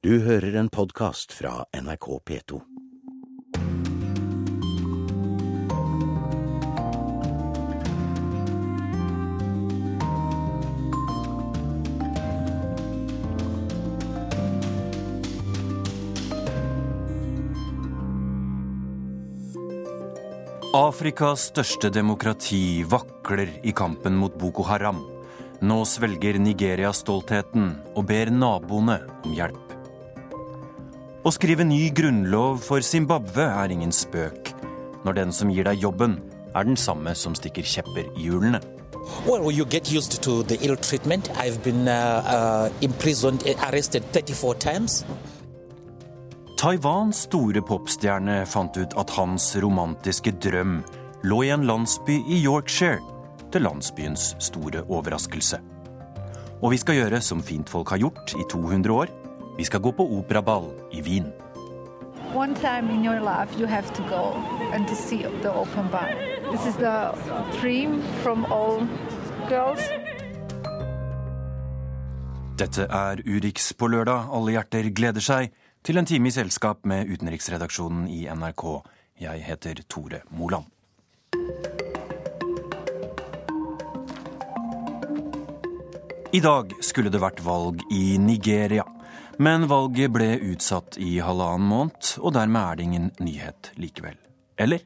Du hører en podkast fra NRK P2. Afrikas største demokrati vakler i kampen mot Boko Haram. Nå svelger Nigeria stoltheten og ber naboene om hjelp. Å skrive ny grunnlov for Zimbabwe er ingen spøk, når den som gir deg jobben, er den samme som stikker kjepper i hjulene. Well, you get used to the ill treatment. I've been uh, uh, imprisoned, arrested 34 times. Taiwans store popstjerne fant ut at hans romantiske drøm lå i en landsby i Yorkshire, til landsbyens store overraskelse. Og vi skal gjøre som fintfolk har gjort i 200 år. Vi skal gå på operaball i Wien. One time in your life you have to go and to see the open bar. This is the dream from all girls. Dette er Urix på lørdag. Alle hjerter gleder seg til en time i selskap med utenriksredaksjonen i NRK. Jeg heter Tore Moland. I dag skulle det vært valg i Nigeria. Men valget ble utsatt i halvannen måned, og dermed er det ingen nyhet likevel. Eller?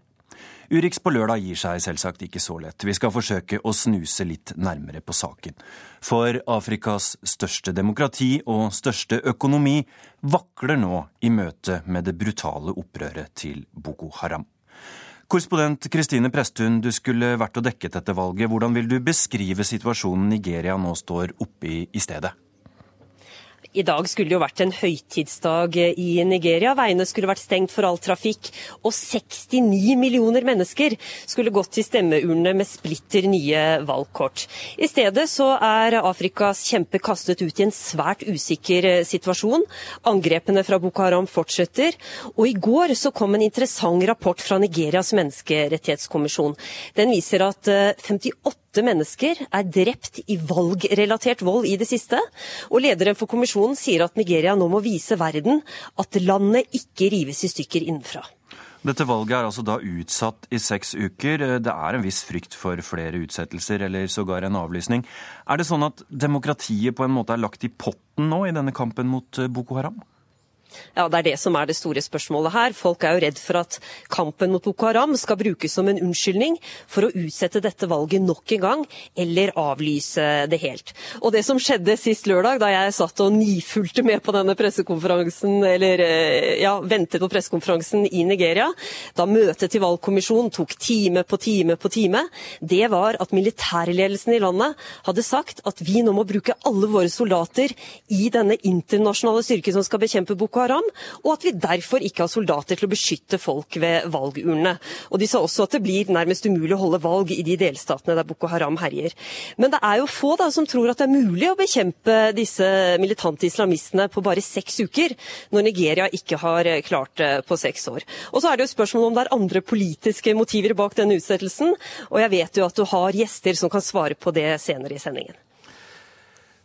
Urix på lørdag gir seg selvsagt ikke så lett. Vi skal forsøke å snuse litt nærmere på saken. For Afrikas største demokrati og største økonomi vakler nå i møte med det brutale opprøret til Boko Haram. Korrespondent Kristine Presttun, du skulle vært og dekket dette valget. Hvordan vil du beskrive situasjonen Nigeria nå står oppe i i stedet? I dag skulle det jo vært en høytidsdag i Nigeria. Veiene skulle vært stengt for all trafikk. Og 69 millioner mennesker skulle gått til stemmeurnene med splitter nye valgkort. I stedet så er Afrikas kjempe kastet ut i en svært usikker situasjon. Angrepene fra Boko Haram fortsetter. Og i går så kom en interessant rapport fra Nigerias menneskerettighetskommisjon. Den viser at 58 mennesker er drept i valgrelatert vold i det siste. Og lederen for kommisjonen sier at Nigeria nå må vise verden at landet ikke rives i stykker innenfra. Dette valget er altså da utsatt i seks uker. Det er en viss frykt for flere utsettelser, eller sågar en avlysning. Er det sånn at demokratiet på en måte er lagt i potten nå i denne kampen mot Boko Haram? Ja, Det er det som er det store spørsmålet her. Folk er jo redd for at kampen mot Boko Haram skal brukes som en unnskyldning for å utsette dette valget nok en gang, eller avlyse det helt. Og det som skjedde sist lørdag, da jeg satt og nifulgte med på denne pressekonferansen, eller ja, ventet på pressekonferansen i Nigeria, da møtet til valgkommisjonen tok time på time på time, det var at militærledelsen i landet hadde sagt at vi nå må bruke alle våre soldater i denne internasjonale styrken som skal bekjempe Boko Haram, og at vi derfor ikke har soldater til å beskytte folk ved valgurnene. Og De sa også at det blir nærmest umulig å holde valg i de delstatene der Boko Haram herjer. Men det er jo få da som tror at det er mulig å bekjempe disse militante islamistene på bare seks uker, når Nigeria ikke har klart det på seks år. Og så er det jo spørsmål om det er andre politiske motiver bak denne utsettelsen, og jeg vet jo at du har gjester som kan svare på det senere i sendingen.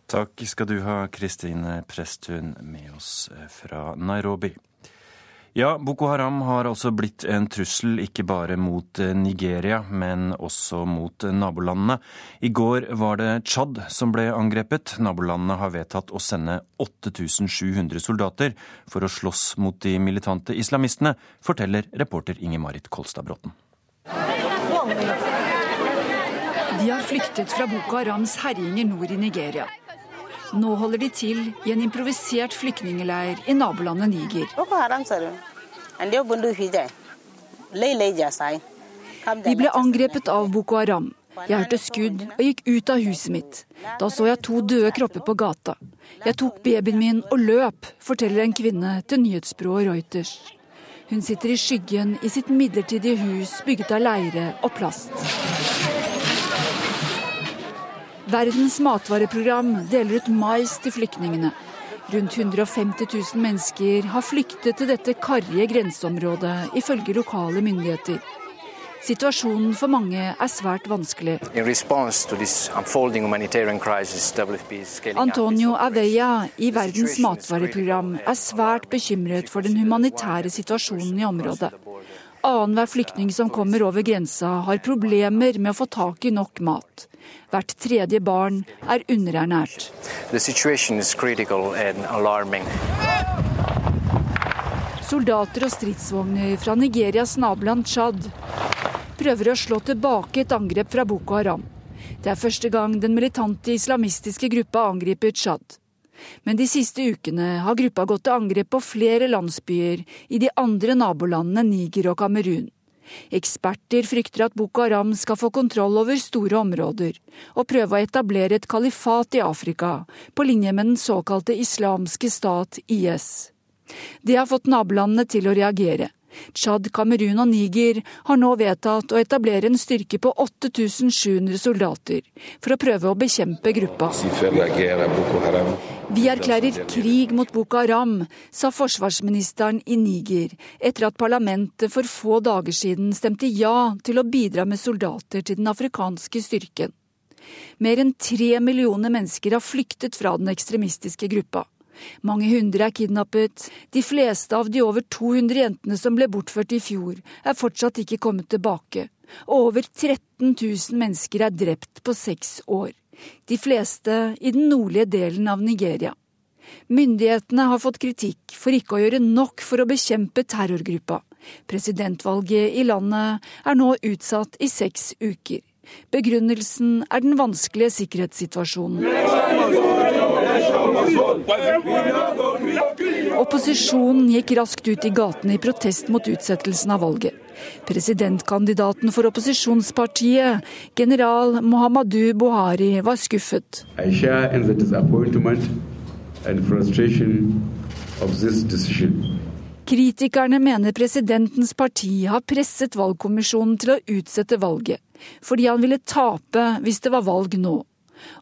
Takk skal du ha, Kristine Presttun, med oss fra Nairobi. Ja, Boko Haram har altså blitt en trussel ikke bare mot Nigeria, men også mot nabolandene. I går var det Tsjad som ble angrepet. Nabolandene har vedtatt å sende 8700 soldater for å slåss mot de militante islamistene, forteller reporter Inger-Marit Kolstad Bråten. De har flyktet fra Boko Harams herjinger nord i Nigeria. Nå holder de til i en improvisert flyktningleir i nabolandet Niger. Vi ble angrepet av Boko Haram. Jeg hørte skudd og gikk ut av huset mitt. Da så jeg to døde kropper på gata. Jeg tok babyen min og løp, forteller en kvinne til nyhetsbyrået Reuters. Hun sitter i skyggen i sitt midlertidige hus bygget av leire og plast. Verdens matvareprogram deler ut mais til flyktningene. Rundt 150 000 mennesker har flyktet til dette karrige grenseområdet, ifølge lokale myndigheter. Situasjonen for mange er svært vanskelig. Antonio Aveia i Verdens matvareprogram er svært bekymret for den humanitære situasjonen i området. Annenhver flyktning som kommer over grensa, har problemer med å få tak i nok mat. Hvert tredje barn er underernært. Soldater og stridsvogner fra Nigerias naboland Tsjad prøver å slå tilbake et angrep fra Boko Haram. Det er første gang den militante islamistiske gruppa angriper Tsjad. Men de siste ukene har gruppa gått til angrep på flere landsbyer i de andre nabolandene Niger og Kamerun. Eksperter frykter at Boko Haram skal få kontroll over store områder, og prøve å etablere et kalifat i Afrika, på linje med den såkalte islamske stat IS. Det har fått nabolandene til å reagere. Tsjad, Kamerun og Niger har nå vedtatt å etablere en styrke på 8700 soldater for å prøve å bekjempe gruppa. Vi erklærer krig mot Boko Haram, sa forsvarsministeren i Niger etter at parlamentet for få dager siden stemte ja til å bidra med soldater til den afrikanske styrken. Mer enn tre millioner mennesker har flyktet fra den ekstremistiske gruppa. Mange hundre er kidnappet. De fleste av de over 200 jentene som ble bortført i fjor, er fortsatt ikke kommet tilbake. Og over 13 000 mennesker er drept på seks år. De fleste i den nordlige delen av Nigeria. Myndighetene har fått kritikk for ikke å gjøre nok for å bekjempe terrorgruppa. Presidentvalget i landet er nå utsatt i seks uker. Begrunnelsen er den vanskelige sikkerhetssituasjonen. Opposisjonen gikk raskt ut i gatene i protest mot utsettelsen av valget. Presidentkandidaten for opposisjonspartiet, general Mohammadu Buhari, var skuffet. Kritikerne mener presidentens parti har presset valgkommisjonen til å utsette valget, fordi han ville tape hvis det var valg nå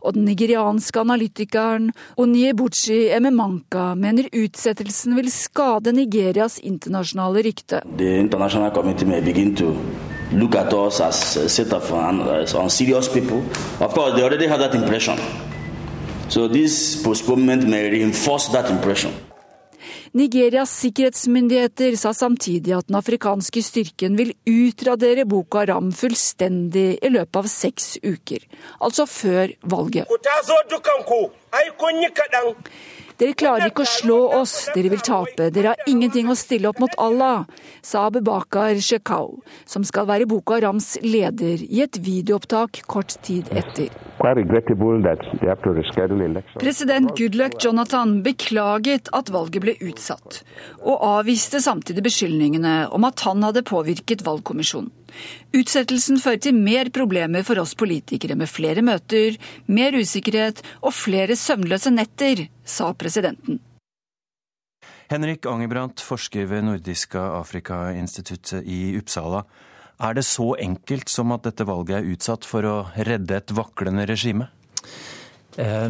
og den nigerianske analytikeren Onyebuchi Ememanka mener utsettelsen vil skade Nigerias internasjonale rykte. Look at us as a set of unserious people. Of course, they already have that impression. So this postponement may reinforce that. Nigerias sikkerhetsmyndigheter sa samtidig at den afrikanske styrken vil utradere Boko Haram fullstendig i løpet av seks uker, altså før valget. Dere klarer ikke å slå oss, dere vil tape, dere har ingenting å stille opp mot Allah, sa Abubakar Shekau, som skal være Boko Harams leder, i et videoopptak kort tid etter. President Goodluck Jonathan beklaget at valget ble utsatt, og avviste samtidig beskyldningene om at han hadde påvirket valgkommisjonen. Utsettelsen fører til mer problemer for oss politikere, med flere møter, mer usikkerhet og flere søvnløse netter, sa presidenten. Henrik Angerbrandt, forsker ved Nordiska Afrika-instituttet i Uppsala. Er det så enkelt som at dette valget er utsatt for å redde et vaklende regime? Eh,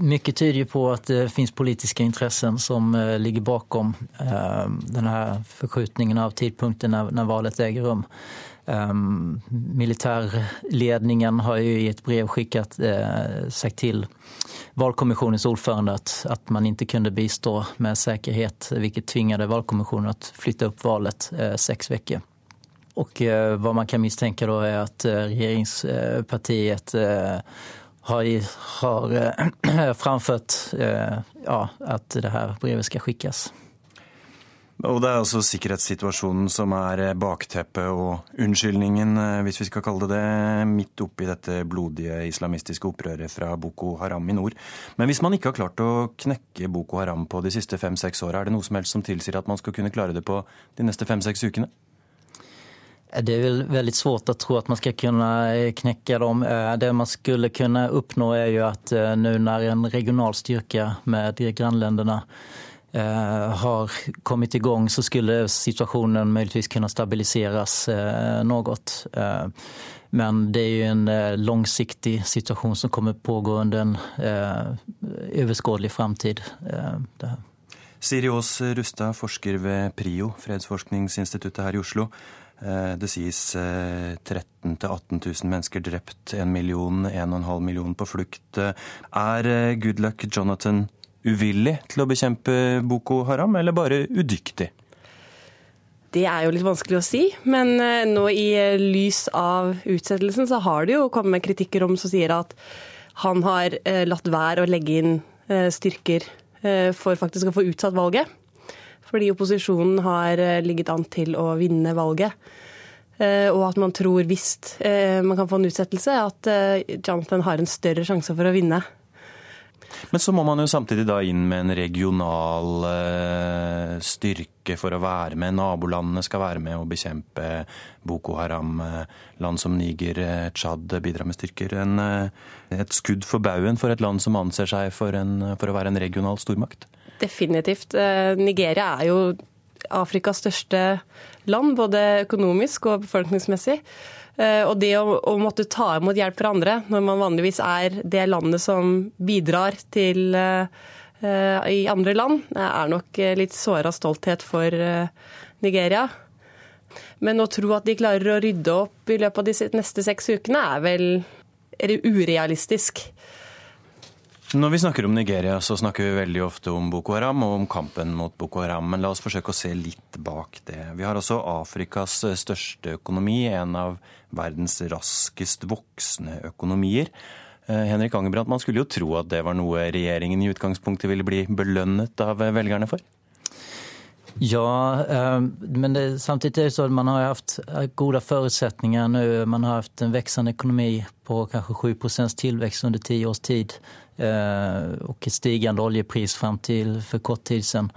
mye tyder på at det finnes politiske interesser som eh, ligger bakom eh, denne forskjutningen av tidspunktet når valget eier rom. Um, militärledningen har ju i ett brev skickat eh, sagt till valkommissionens ordförande att, att man inte kunde bistå med säkerhet, vilket tvingade valkommissionen att flytta upp valet eh, sex veckor. Och eh, vad man kan misstänka då är att eh, regeringspartiet eh, har, har eh, framfört ja, att det här brevet ska skickas. Og det er altså sikkerhetssituasjonen som er eh, bakteppet og unnskyldningen, eh, hvis vi skal kalle det det, midt oppi dette blodige islamistiske opprøret fra Boko Haram i nord. Men hvis man ikke har klart å knekke Boko Haram på de siste fem-seks åra, er det noe som helst som tilsier at man skal kunne klare det på de neste fem-seks ukene? Det er vel veldig svårt å tro at man skal kunne knekke dem. Eh, det man skulle kunne oppnå, er jo at nå når en regional styrke med de grannlandene Eh, har kommit igång så skulle situationen möjligtvis kunna stabiliseras eh, något. Eh, men det är ju en långsiktig situation som kommer pågå under en överskådlig framtid. Siri Aas Rustad, forsker ved PRIO, fredsforskningsinstituttet her i Oslo. Eh, det sies 13 000-18 000 mennesker drept, 1 million, 1,5 million på flukt. Er Goodluck Jonathan uvillig til å bekjempe Boko Haram, eller bare udyktig? Det er jo litt vanskelig å si, men nå i lys av utsettelsen så har det jo kommet kritikker om som sier at han har latt være å legge inn styrker for faktisk å få utsatt valget fordi opposisjonen har eh, ligget an til å vinne valget. Eh, og at man tror, hvis eh, man kan få en utsettelse, at Jonathan har en større sjanse for å vinne. Men så må man jo samtidig da inn med en regional styrke for å være med. Nabolandene skal være med å bekjempe Boko Haram. Land som Niger, Tsjad bidrar med styrker. En, et skudd for baugen for et land som anser seg for, en, for å være en regional stormakt? Definitivt. Eh, Nigeria er jo Afrikas største land, både økonomisk og befolkningsmessig. Eh, og det å, å, måtte ta imot hjelp fra andre, når man vanligvis er det landet som bidrar til uh, i andre land, er nok litt såra stolthet for Nigeria. Men å tro at de klarer å rydde opp i løpet av de neste seks ukene, er vel urealistisk. Når vi snakker om Nigeria, så snakker vi veldig ofte om Boko Haram og om kampen mot Boko Haram. Men la oss forsøke å se litt bak det. Vi har også Afrikas største økonomi, en av verdens raskest voksende økonomier. Eh, Henrik Angebrandt, man skulle jo tro at det var noe regjeringen i utgangspunktet ville bli belønnet av velgerne for? Ja, eh, men det, samtidigt är det så att man har haft goda förutsättningar nu. Man har haft en växande ekonomi på kanskje 7% tillväxt under tio års tid. Eh, och stigande oljepris fram till för kort tid sedan.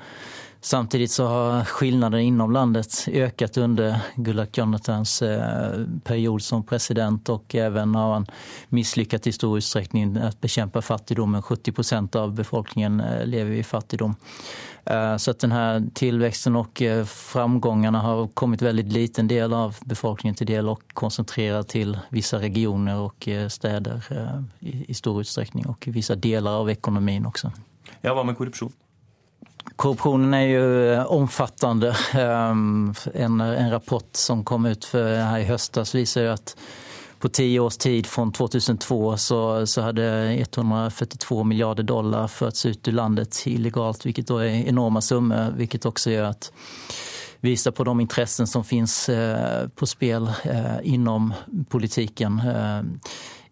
Samtidigt så har skillnaden inom landet ökat under Goodluck Jonathans eh, period som president och även har han misslyckats i stor utsträckning att bekämpa fattigdomen. 70 procent av befolkningen eh, lever i fattigdom. Så att den här tillväxten och har kommit väldigt liten del av befolkningen till del och koncentrerat till vissa regioner och städer i stor utsträckning och vissa delar av ekonomin också. Ja, vad med korruption? Korruptionen är ju omfattende. omfattande. Ehm, en, en rapport som kom ut för här i høstas viser at på tio års tid från 2002 så, så hadde 142 miljarder dollar førts ut ur landet illegalt, vilket då är enorma summor, vilket också gör att visar på de intressen som finns eh, på spel innom inom politiken,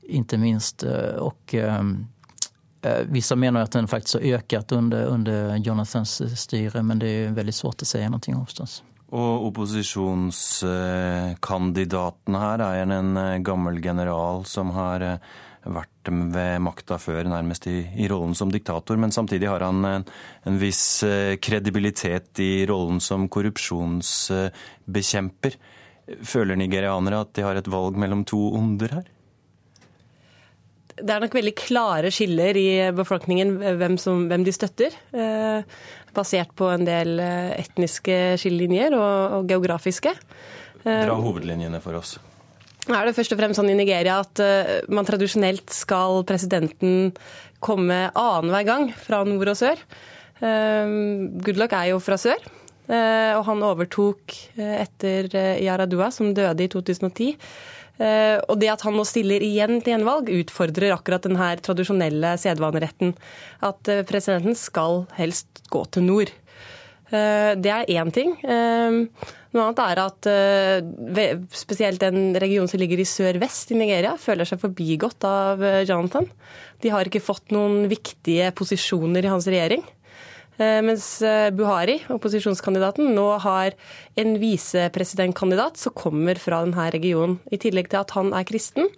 inte minst. Eh, vissa menar att den faktiskt har ökat under, under Jonathans styre, men det är väldigt svårt att säga någonting om förstås. Og opposisjonskandidaten her er en eh, gammel general som har eh, vært ved makta før, nærmest i, i, rollen som diktator. Men samtidig har han en, en viss kredibilitet i rollen som korrupsjonsbekjemper. Føler nigerianere at de har et valg mellom to onder her? Det er nok veldig klare skiller i befolkningen hvem, som, hvem de støtter. Eh, basert på en del eh, etniske skillelinjer og, og geografiske. Eh, Dra hovedlinjene for oss. Er det først og fremst sånn i Nigeria at man tradisjonelt skal presidenten komme annenhver gang fra nord og sør. Goodluck er jo fra sør, og han overtok etter Yaradua, som døde i 2010. Eh, og det at han nå stiller igjen til gjenvalg, utfordrer akkurat denne tradisjonelle sedvaneretten. At eh, presidenten skal helst gå til nord. Eh, det er én ting. Noe annet er at spesielt den regionen som ligger i sør-vest i Nigeria, føler seg forbigått av Jonathan. De har ikke fått noen viktige posisjoner i hans regjering. Eh, mens eh, Buhari, opposisjonskandidaten, nå har en visepresidentkandidat som kommer fra denne regionen. I tillegg til at han er kristen,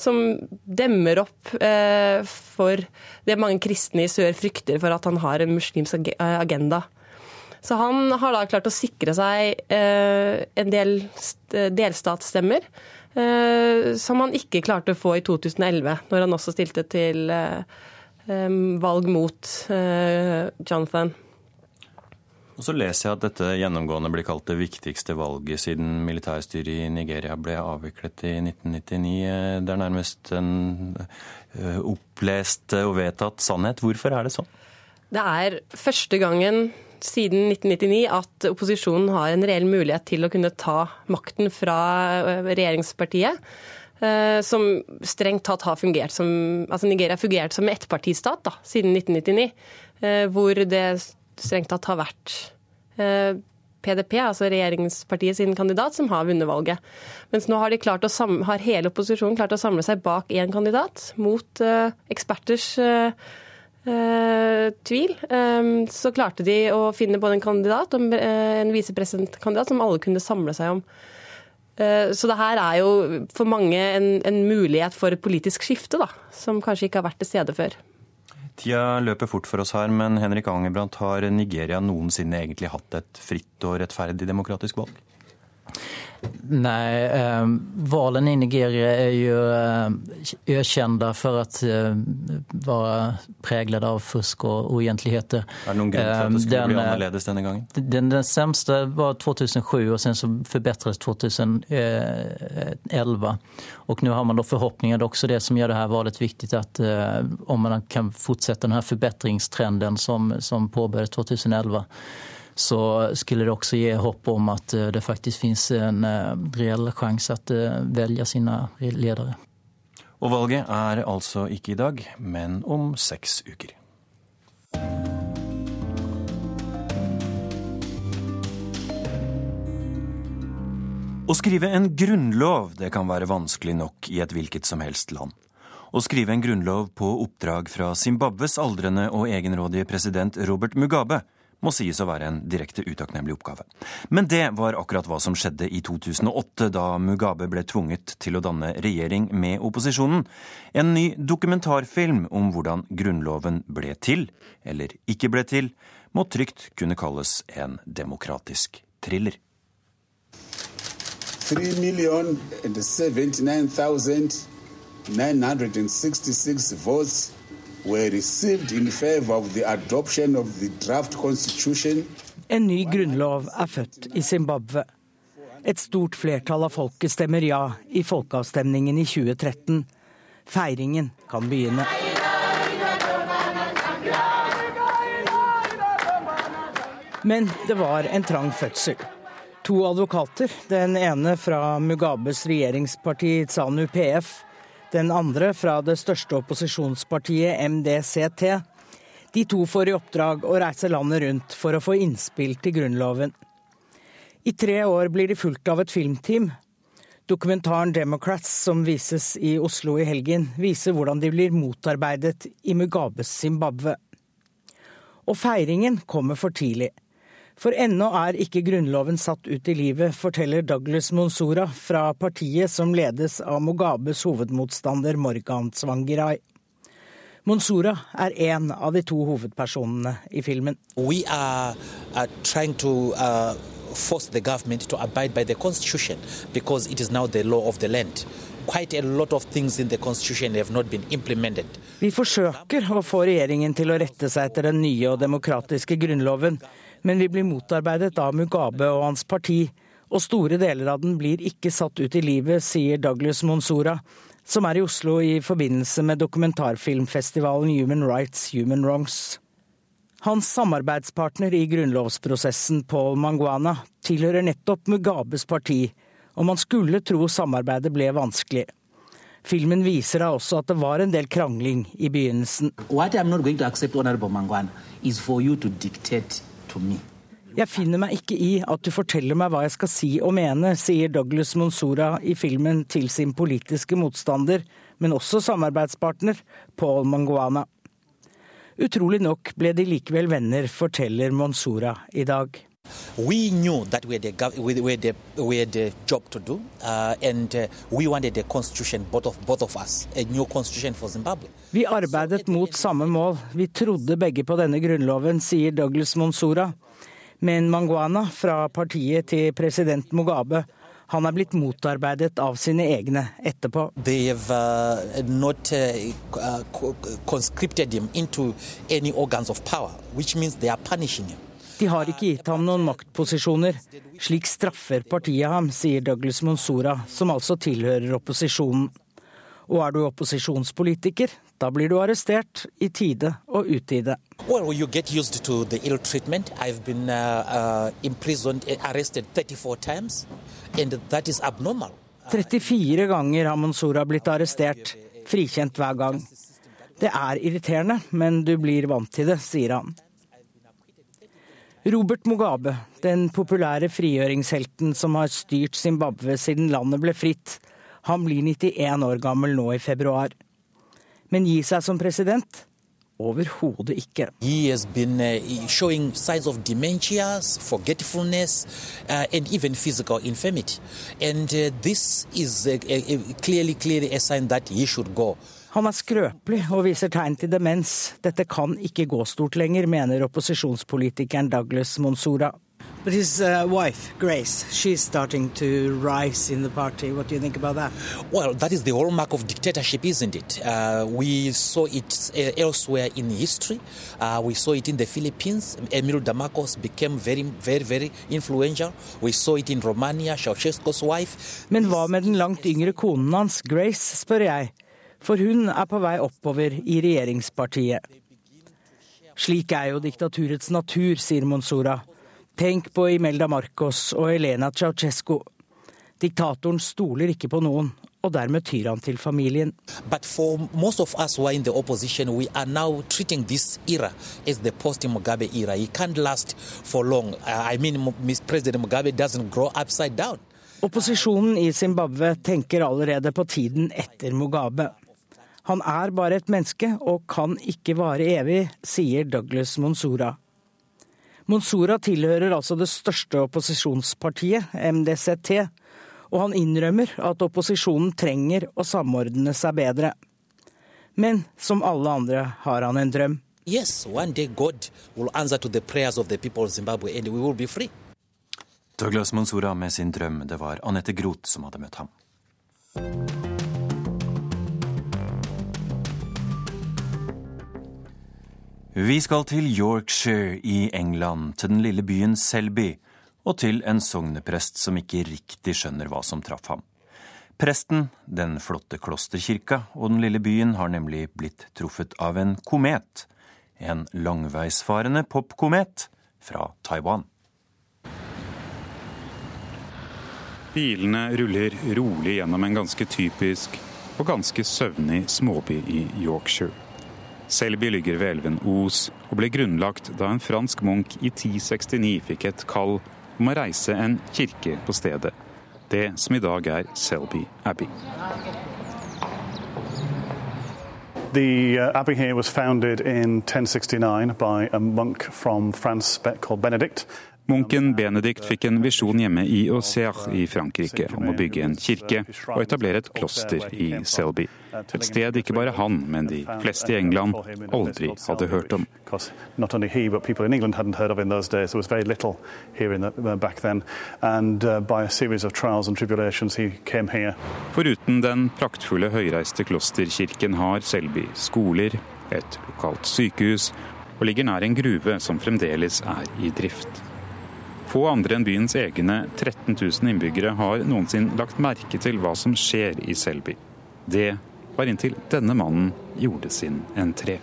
som demmer opp eh, for det mange kristne i sør frykter for at han har en muslimsk agenda. Så han har da klart å sikre seg en del delstatsstemmer. Som han ikke klarte å få i 2011, når han også stilte til valg mot eh, Jonathan. Og så leser jeg at dette gjennomgående blir kalt det viktigste valget siden militærstyret i Nigeria ble avviklet i 1999. Det er nærmest en eh, opplest og vedtatt sannhet. Hvorfor er det sånn? Det er første gangen siden 1999 at opposisjonen har en reell mulighet til å kunne ta makten fra regjeringspartiet. Som strengt tatt har fungert som altså Nigeria har fungert som ettpartistat da, siden 1999. Hvor det strengt tatt har vært PDP, altså regjeringspartiet sin kandidat, som har vunnet valget. Mens nå har, har hele opposisjonen klart å samle seg bak én kandidat, mot uh, eksperters uh, uh, tvil. Um, så klarte de å finne både en kandidat og en visepresidentkandidat som alle kunne samle seg om. Så det her er jo for mange en, en mulighet for et politisk skifte, da, som kanskje ikke har vært til stede før. Tida løper fort for oss her, men Henrik Angerbrandt, har Nigeria noensinne egentlig hatt et fritt og rettferdig demokratisk valg? Nej, eh, valen i Nigeria är ju eh, ökända för att eh, vara präglade av fusk och oegentligheter. Är det någon grund för att det skulle den, bli annorledes denna gången? Den, den sämsta var 2007 och sen så förbättrades 2011. Och nu har man då förhoppningar, också det som gör det här valet viktigt, att eh, om man kan fortsätta den här förbättringstrenden som, som påbörjades 2011 så skulle det også gi hopp om at eh, det faktisk finnes en eh, reell sjanse at eh, velge sine ledere. Og valget er altså ikke i dag, men om seks uker. Å skrive en grunnlov det kan være vanskelig nok i et hvilket som helst land. Å skrive en grunnlov på oppdrag fra Zimbabwes aldrende og egenrådige president Robert Mugabe må sies å være en direkte utakknemlig oppgave. Men det var akkurat hva som skjedde i 2008, da Mugabe ble tvunget til å danne regjering med opposisjonen. En ny dokumentarfilm om hvordan Grunnloven ble til, eller ikke ble til, må trygt kunne kalles en demokratisk thriller. 3 966 votes were received in favor of the adoption of the draft constitution. En ny grunnlov er født i Zimbabwe. Et stort flertall av folket stemmer ja i folkeavstemningen i 2013. Feiringen kan begynne. Men det var en trang fødsel. To advokater, den ene fra Mugabes regjeringsparti Tsanu PF, den andre fra det største opposisjonspartiet MDCT. De to får i oppdrag å reise landet rundt for å få innspill til Grunnloven. I tre år blir de fulgt av et filmteam. Dokumentaren 'Democrats', som vises i Oslo i helgen, viser hvordan de blir motarbeidet i Mugabes Zimbabwe. Og feiringen kommer for tidlig. For ennå er ikke Grunnloven satt ut i livet, forteller Douglas Monsora fra partiet som ledes av Mugabes hovedmotstander Morgan Svangirai. Monsora er en av de to hovedpersonene i filmen. We are, are to, uh, force the government to abide by the constitution because it is now the law of the land. Vi forsøker å få regjeringen til å rette seg etter den nye og demokratiske grunnloven, men vi blir motarbeidet av Mugabe og hans parti, og store deler av den blir ikke satt ut i livet, sier Douglas Monsora, som er i Oslo i forbindelse med dokumentarfilmfestivalen Human Rights Human Wrongs. Hans samarbeidspartner i grunnlovsprosessen, Paul Mangwana, tilhører nettopp Mugabes parti, og man skulle tro samarbeidet ble vanskelig. Filmen viser da også at det var en del krangling i begynnelsen. What I'm not going to accept, Mangwana, is for you to dictate jeg finner meg ikke i at du forteller meg hva jeg skal si og mene, sier Douglas Monsora i filmen til sin politiske motstander, men også samarbeidspartner, Paul Manguana. Utrolig nok ble de likevel venner, forteller Monsora i dag. We knew that we had a, we, had a, we had a job to do, uh, and uh, we wanted a constitution, both of, both of us, a new constitution for Zimbabwe. Vi arbeidet mot samme mål. Vi trodde begge på denne grunnloven, sier Douglas Monsora. Men Mangwana fra partiet til president Mugabe han er blitt motarbeidet av sine egne etterpå. They have uh, De har ikke gitt ham noen maktposisjoner. Slik straffer partiet ham, sier Douglas Monsora, som altså tilhører opposisjonen. Og er du opposisjonspolitiker, Da blir du arrestert i tide og utide. Well, you get used to the ill treatment. I've been uh, uh, imprisoned, arrested 34 times, and that is abnormal. 34 ganger har Monsora blitt arrestert, frikjent hver gang. Det er irriterende, men du blir vant til det, sier han. Robert Mugabe, den populære frigjøringshelten som har styrt Zimbabwe siden landet ble fritt, han blir 91 år gammel nå i februar. Men gi seg som president? Overhodet ikke. Han uh, dementia, uh, and even physical infirmity. And uh, this is uh, clearly, clearly a sign that. Han er skrøpelig og viser tegn til demens. Dette kan ikke gå stort lenger, mener opposisjonspolitikeren Douglas Monsora. But his uh, wife, Grace, she's starting to rise in the party. What do you think about that? Well, that is the hallmark of dictatorship, isn't it? Uh, we saw it uh, elsewhere in history. Uh, we saw it in the Philippines. Emil Damakos became very, very, very influential. We saw it in Romania, Ceausescu's wife. Men hva med den langt yngre konen hans, Grace, spør jeg. For hun er på vei oppover i regjeringspartiet. Slik er jo diktaturets natur, sier Monsora. Tenk på Imelda Marcos og Elena Ceaucescu. Diktatoren stoler ikke på noen, og dermed tyr han til familien. Long. I mean. Opposisjonen i Zimbabwe tenker allerede på tiden etter Mugabe. Han er bare et menneske og kan ikke vare evig, sier Douglas Monsora. Monsora tilhører altså det største opposisjonspartiet, MDCT, og han innrømmer at opposisjonen trenger å samordne seg bedre. Men som alle andre har han en drøm. Yes, one day God will answer to the prayers of the people of Zimbabwe and we will be free. Douglas Monsora med sin drøm. Det var Anette Groth som hadde møtt ham. Vi skal til Yorkshire i England, til den lille byen Selby, og til en sogneprest som ikke riktig skjønner hva som traff ham. Presten, den flotte klosterkirka og den lille byen har nemlig blitt truffet av en komet. En langveisfarende popkomet fra Taiwan. Bilene ruller rolig gjennom en ganske typisk og ganske søvnig småby i Yorkshire. Selby ligger ved elven Os, og ble grunnlagt da en fransk munk i 1069 fikk et kall om å reise en kirke på stedet. Det som i dag er Selby Abbey. The uh, abbey here was founded in 1069 by a monk from France called Benedict. Munken Benedikt fikk en visjon hjemme i Auxerre i Frankrike om å bygge en kirke og etablere et kloster i Selby. Et sted ikke bare han, men de fleste i England aldri hadde hørt om. Foruten den praktfulle høyreiste klosterkirken har Selby skoler, et lokalt sykehus og ligger nær en gruve som fremdeles er i drift. Få andre enn byens egne 13 000 innbyggere har noensinne lagt merke til hva som skjer i Selby. Det var inntil denne mannen gjorde sin entré.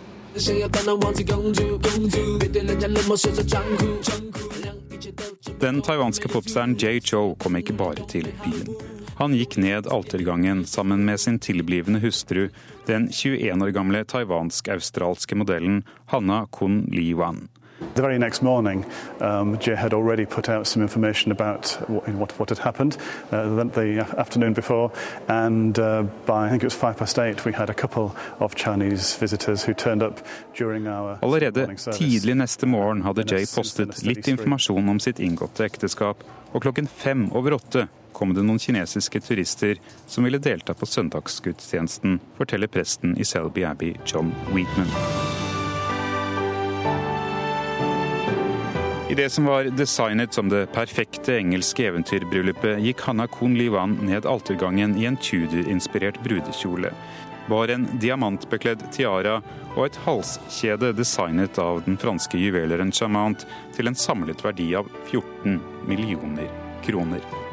Den taiwanske popstjernen Jay Cho kom ikke bare til byen. Han gikk ned altergangen sammen med sin tilblivende hustru, den 21 år gamle taiwansk-australske modellen Hanna Kun Li Wan. The very next morning, um, Jay had already put out some information about what, what had happened uh, the, the, afternoon before, and uh, by I think it was five past eight, we had a couple of Chinese visitors who turned up during our Allerede tidlig neste morgen hadde Jay postet litt informasjon om sitt inngåtte ekteskap, og klokken fem over åtte kom det noen kinesiske turister som ville delta på søndagsgudstjenesten, forteller presten i Selby Abbey, John Wheatman. I det som var designet som det perfekte engelske eventyrbryllupet, gikk Hanna Kohn Liwan ned altergangen i en Tudor-inspirert brudekjole. Bar en diamantbekledd tiara og et halskjede designet av den franske juveleren Chamant til en samlet verdi av 14 millioner kroner.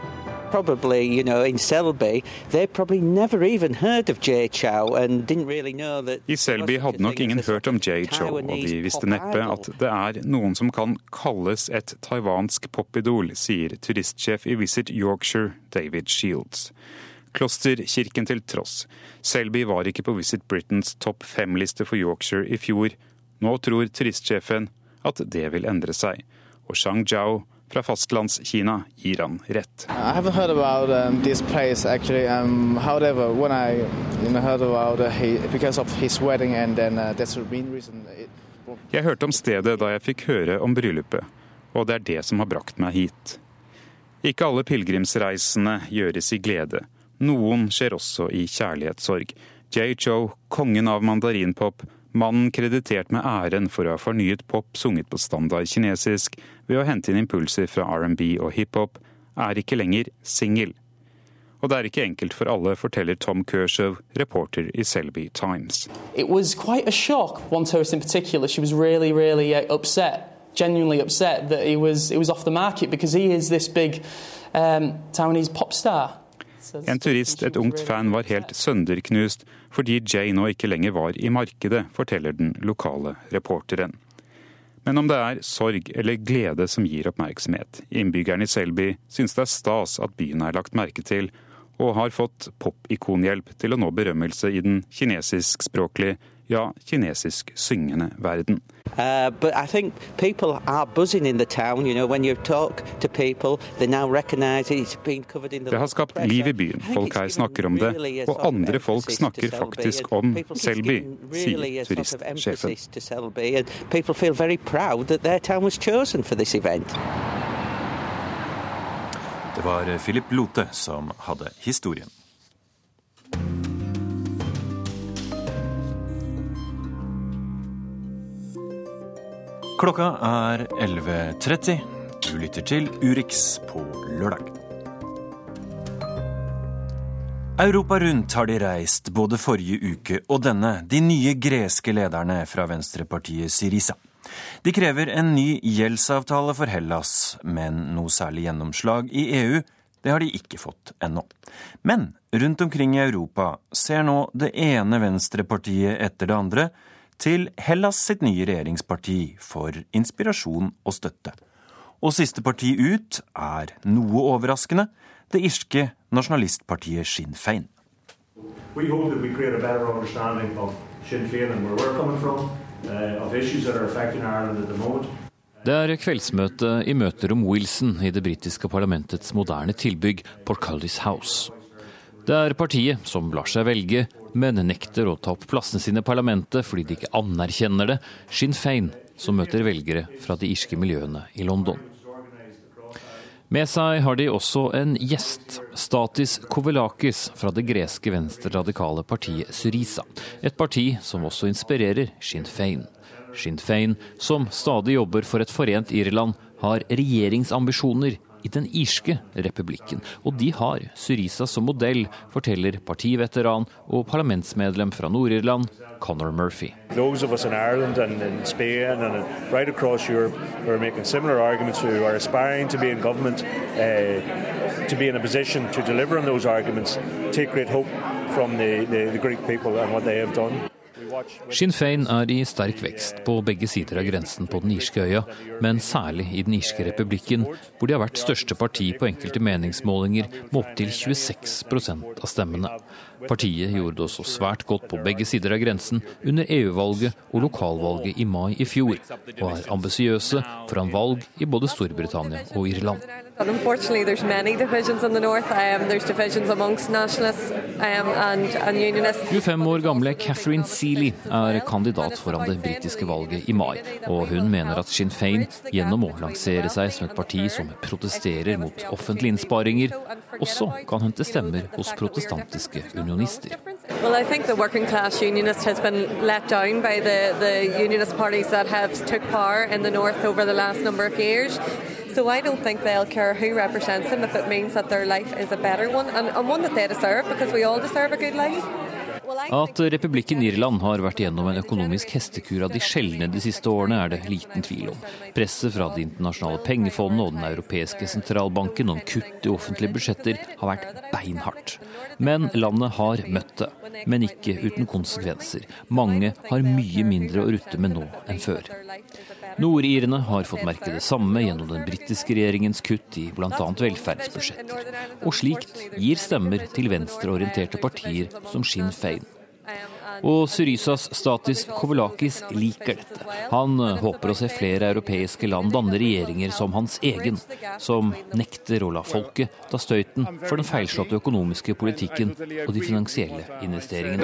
Probably, you know, in Selby, they probably never even heard of Jay Chow and didn't really know that I Selby hadde nok ingen hørt om Jay Chow, og de visste neppe at det er noen som kan kalles et taiwansk popidol, sier turistsjef i Visit Yorkshire, David Shields. Klosterkirken til tross. Selby var ikke på Visit Britains topp fem-liste for Yorkshire i fjor. Nå tror turistsjefen at det vil endre seg. Og Shang Jiao fra fastlandskina gir han rett. I haven't heard about um, place actually. Um, however, I you know, about uh, he, then uh. It... Jeg hørte om stedet da jeg fikk høre om bryllupet, og det er det som har brakt meg hit. Ikke alle pilegrimsreisene gjøres i glede. Noen skjer også i kjærlighetssorg. J. Joe, kongen av mandarinpop, Mannen kreditert med æren for å ha fornyet pop sunget på standard kinesisk ved å hente inn impulser fra R&B og hiphop, er ikke lenger singel. Og det er ikke enkelt for alle, forteller Tom Kershaw, reporter i Selby Times. It was quite a shock, one tourist in particular. She was really, really uh, upset, genuinely upset that he was, it was off the market because he is this big um, Taiwanese pop star. En turist, et ungt fan, var helt sønderknust fordi Jay nå ikke lenger var i markedet, forteller den lokale reporteren. Men om det er sorg eller glede som gir oppmerksomhet, innbyggerne i Selby syns det er stas at byen er lagt merke til, og har fått popikonhjelp til å nå berømmelse i den kinesiskspråklige ja, kinesisk syngende verden. Uh, but I think people are buzzing in the town. You know, when you talk to people, they now recognise it's been covered in the. Det har skapt liv i byen. Folk her snakker om det, og andre folk snakker faktisk om Selby, sier turistsjefen. People feel very proud that their town was chosen for this event. Det var Philip Lote som hadde historien. Klokka er 11.30. Du lytter til Urix på lørdag. Europa rundt har de reist både forrige uke og denne, de nye greske lederne fra venstrepartiet Syriza. De krever en ny gjeldsavtale for Hellas, men noe særlig gjennomslag i EU det har de ikke fått ennå. Men rundt omkring i Europa ser nå det ene venstrepartiet etter det andre til Hellas sitt nye regjeringsparti for inspirasjon og støtte. Og siste parti ut er noe overraskende det irske nasjonalistpartiet Sinn Fein. We hope that we create a better understanding of Sinn Fein and where we're coming from, uh, of issues that are affecting Ireland at the moment. Det er kveldsmøte i møterom Wilson i det britiske parlamentets moderne tilbygg Portcullis House. Det er partiet som lar seg velge, men nekter å ta opp plassene sine i parlamentet fordi de ikke anerkjenner det, Sinn Fein, som møter velgere fra de irske miljøene i London. Med seg har de også en gjest, Statis Kovelakis fra det greske venstreradikale partiet Syriza. Et parti som også inspirerer Sinn Fein. Sinn Fein, som stadig jobber for et forent Irland, har regjeringsambisjoner i den irske republikken. Og de har Syriza som modell, forteller partiveteran og parlamentsmedlem fra Nord-Irland, Conor Murphy. Uh, to be in a position to deliver on those arguments, take great hope from the, the, the Greek people and what they have done. Sinn Fein er i sterk vekst på begge sider av grensen på den irske øya, men særlig i den irske republikken, hvor de har vært største parti på enkelte meningsmålinger med opptil 26% av stemmene. Partiet gjorde det også svært godt på begge sider av grensen under EU-valget og lokalvalget i mai i fjor, og er ambisiøse foran valg i både Storbritannia og Irland. Unfortunately, there's many divisions in the north. Um, there's divisions amongst nationalists um, and, and unionists. 25 år gamle Catherine Seeley er kandidat foran det britiske valget i mai. Og hun mener at Sinn Fein gjennom å lansere seg som et parti som protesterer mot offentlige innsparinger, også kan hente stemmer hos protestantiske unionister. Well, I think the working class unionist has been let down by the, the unionist parties that have took power in the north over the last number of years. So I don't think they'll care who represents them if it means that their life is a better one and, and one that they deserve because we all deserve a good life. At republikken Irland har vært gjennom en økonomisk hestekur av de sjeldne de siste årene, er det liten tvil om. Presset fra Det internasjonale pengefondet og Den europeiske sentralbanken om kutt i offentlige budsjetter har vært beinhardt. Men landet har møtt det, men ikke uten konsekvenser. Mange har mye mindre å rutte med nå enn før. Nordirene har fått merke det samme gjennom den britiske regjeringens kutt i bl.a. velferdsbudsjetter. Og slikt gir stemmer til venstreorienterte partier som Sinn Fein. Og Syrysas Statis Kovelakis liker dette. Han eh, håper å se flere europeiske land danne regjeringer som hans egen, som nekter å la folket ta støyten for den feilslåtte økonomiske politikken og de finansielle investeringene.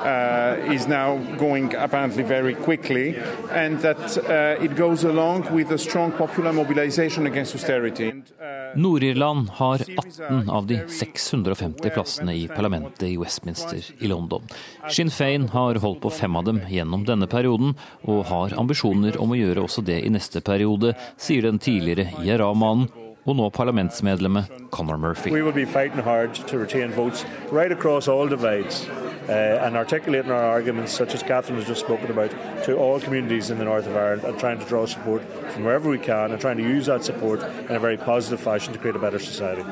Uh, is now going apparently very quickly, and that uh, it goes along with a strong popular mobilization against austerity. Nord-Irland har 18 av de 650 plassene i parlamentet i Westminster i London. Sinn Fein har holdt på fem av dem gjennom denne perioden, og har ambisjoner om å gjøre også det i neste periode, sier den tidligere IRA-mannen og nå parlamentsmedlemmet Conor Murphy. We will be fighting hard to retain votes right across all divides uh, and articulating our arguments, such as Catherine has just spoken about, to all communities in the north of Ireland and trying to draw support from wherever we can and trying to use that support in a very positive fashion to create a better society.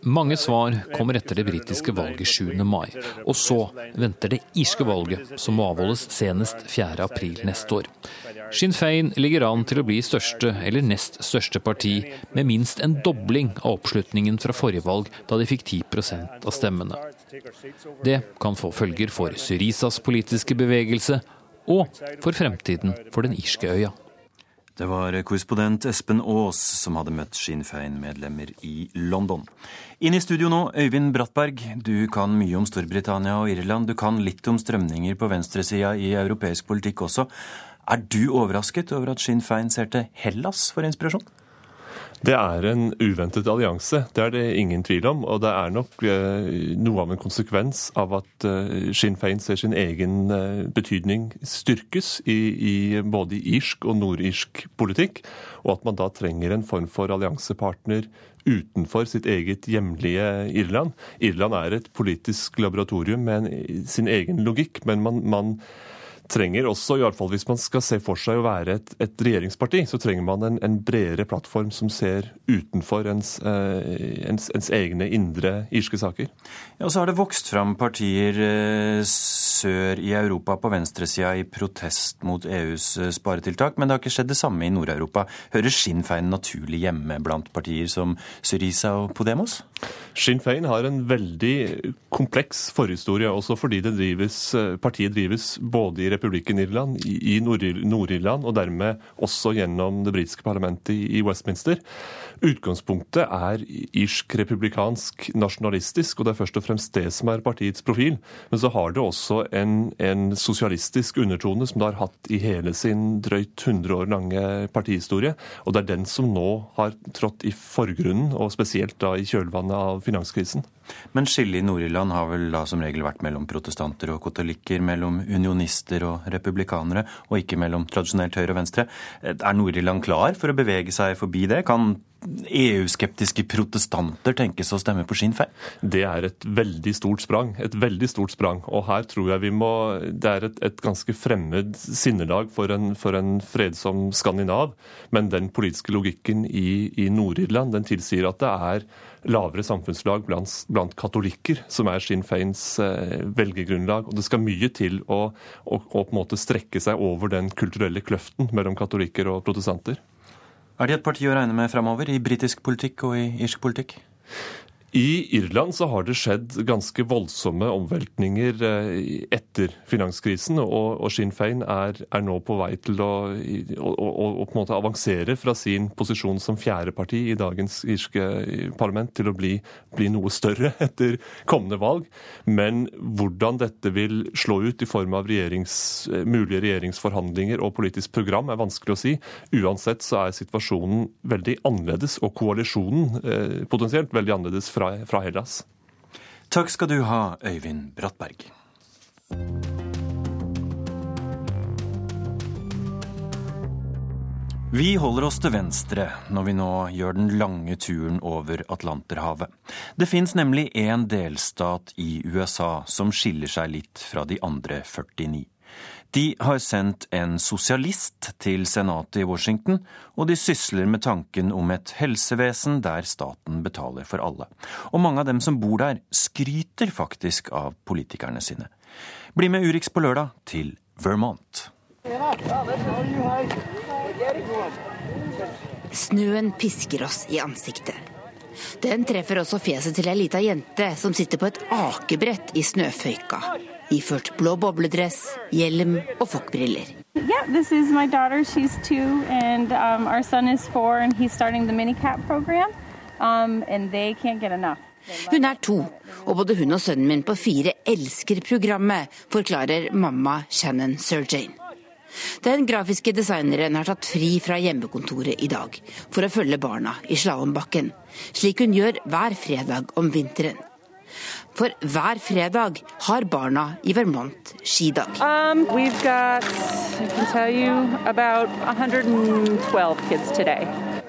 Mange svar kommer etter det britiske valget 7. mai. Og så venter det irske valget, som må avholdes senest 4. april neste år. Sinn Fein ligger an til å bli største eller nest største parti, med minst en dobling av oppslutningen fra forrige valg, da de fikk 10% av stemmene. Det kan få følger for Syrisas politiske bevegelse og for fremtiden for den irske øya. Det var korrespondent Espen Aas som hadde møtt Sinn Fein-medlemmer i London. Inn i studio nå, Øyvind Brattberg. Du kan mye om Storbritannia og Irland. Du kan litt om strømninger på venstresida i europeisk politikk også. Er du overrasket over at Sinn Fein ser til Hellas for inspirasjon? Det er en uventet allianse, det er det ingen tvil om. Og det er nok eh, noe av en konsekvens av at eh, Sinn Fein ser sin egen eh, betydning styrkes i, i både irsk og nordirsk politikk, og at man da trenger en form for alliansepartner utenfor sitt eget hjemlige Irland. Irland er et politisk laboratorium med sin egen logikk, men man, man trenger også, i hvert fall hvis man skal se for seg å være et, et regjeringsparti, så trenger man en, en, bredere plattform som ser utenfor ens, eh, ens, ens egne indre irske saker. Ja, og Så har det vokst fram partier eh, sør i Europa på venstresida i protest mot EUs eh, sparetiltak, men det har ikke skjedd det samme i Nord-Europa. Hører Sinn Fein naturlig hjemme blant partier som Syriza og Podemos? Sinn Fein har en veldig kompleks forhistorie, også fordi drives, eh, partiet drives både i republikken Irland, i Nord-Irland, og dermed også gjennom det britiske parlamentet i Westminster. Utgangspunktet er irsk-republikansk nasjonalistisk, og det er først og fremst det som er partiets profil. Men så har det også en, en sosialistisk undertone, som det har hatt i hele sin drøyt 100 år lange partihistorie. Og det er den som nå har trådt i forgrunnen, og spesielt da i kjølvannet av finanskrisen. Men skillet i Nord-Irland har vel da som regel vært mellom protestanter og katolikker, mellom unionister og republikanere, og ikke mellom tradisjonelt høyre og venstre. Er Nord-Irland klar for å bevege seg forbi det? Kan EU-skeptiske protestanter tenkes å stemme på Sinn Fein? Det er et veldig stort sprang. Et veldig stort sprang. Og her tror jeg vi må Det er et, et ganske fremmed sinnelag for en, for en, fredsom skandinav. Men den politiske logikken i, i Nord-Irland den tilsier at det er lavere samfunnslag blant, blant katolikker som er Sinn Feins eh, velgergrunnlag. Og det skal mye til å, å, å på en måte strekke seg over den kulturelle kløften mellom katolikker og protestanter. Er de et parti å regne med framover, i britisk politikk og i irsk politikk? I Irland så har det skjedd ganske voldsomme omveltninger eh, etter finanskrisen, og, Sinn Fein er, er, nå på vei til å, å, å, å på avansere fra sin posisjon som fjerde parti i dagens irske parlament til å bli, bli, noe større etter kommende valg. Men hvordan dette vil slå ut i form av regjerings, mulige regjeringsforhandlinger og politisk program, er vanskelig å si. Uansett så er situasjonen veldig annerledes, og koalisjonen eh, potensielt veldig annerledes fra, fra Hellas. Takk skal du ha, Øyvind Brattberg. Vi holder oss til venstre når vi nå gjør den lange turen over Atlanterhavet. Det fins nemlig én delstat i USA som skiller seg litt fra de andre 49. De har sendt en sosialist til senatet i Washington, og de sysler med tanken om et helsevesen der staten betaler for alle. Og mange av dem som bor der, skryter faktisk av politikerne sine. Bli med Urix på lørdag til Vermont. Snøen pisker oss i ansiktet. Den treffer også fjeset til ei lita jente som sitter på et akebrett i snøføyka, iført blå bobledress, hjelm og fokkbriller. Yeah, this is my daughter. She's two, and um, our son is four, and he's starting the minicap program. Um, and they can't get enough. Hun er to, og både hun og sønnen min på fire elsker programmet, forklarer mamma Shannon Surjane. Den grafiske designeren har tatt fri fra hjemmekontoret i dag for å følge barna i slalåmbakken, slik hun gjør hver fredag om vinteren. For hver fredag har barna i Vermont skidag. Um, got, I can tell you, about 112 kids today.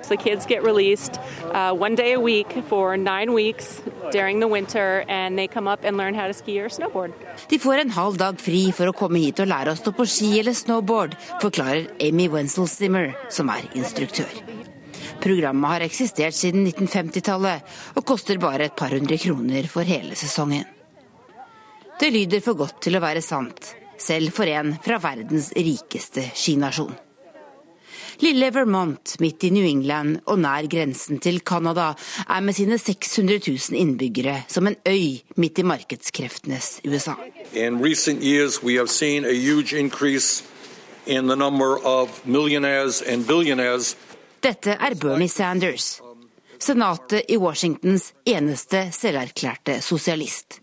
The kids get released uh, one day a week for nine weeks during the winter, and they come up and learn how to ski or snowboard. De får en halv dag fri for å komme hit og lære å stå på ski eller snowboard, forklarer Amy Wenzel Zimmer, som er instruktør. Programmet har eksistert siden 1950-tallet og koster bare et par hundre kroner for hele sesongen. Det lyder for godt til å være sant, selv for en fra verdens rikeste skinasjon. Lille Vermont midt i New England og nær grensen til Canada er med sine 600 000 innbyggere som en øy midt i markedskreftenes USA. In recent years we have seen a huge increase in the number of millionaires and. Dette er Bernie Sanders, senatet i Washingtons eneste selverklærte sosialist.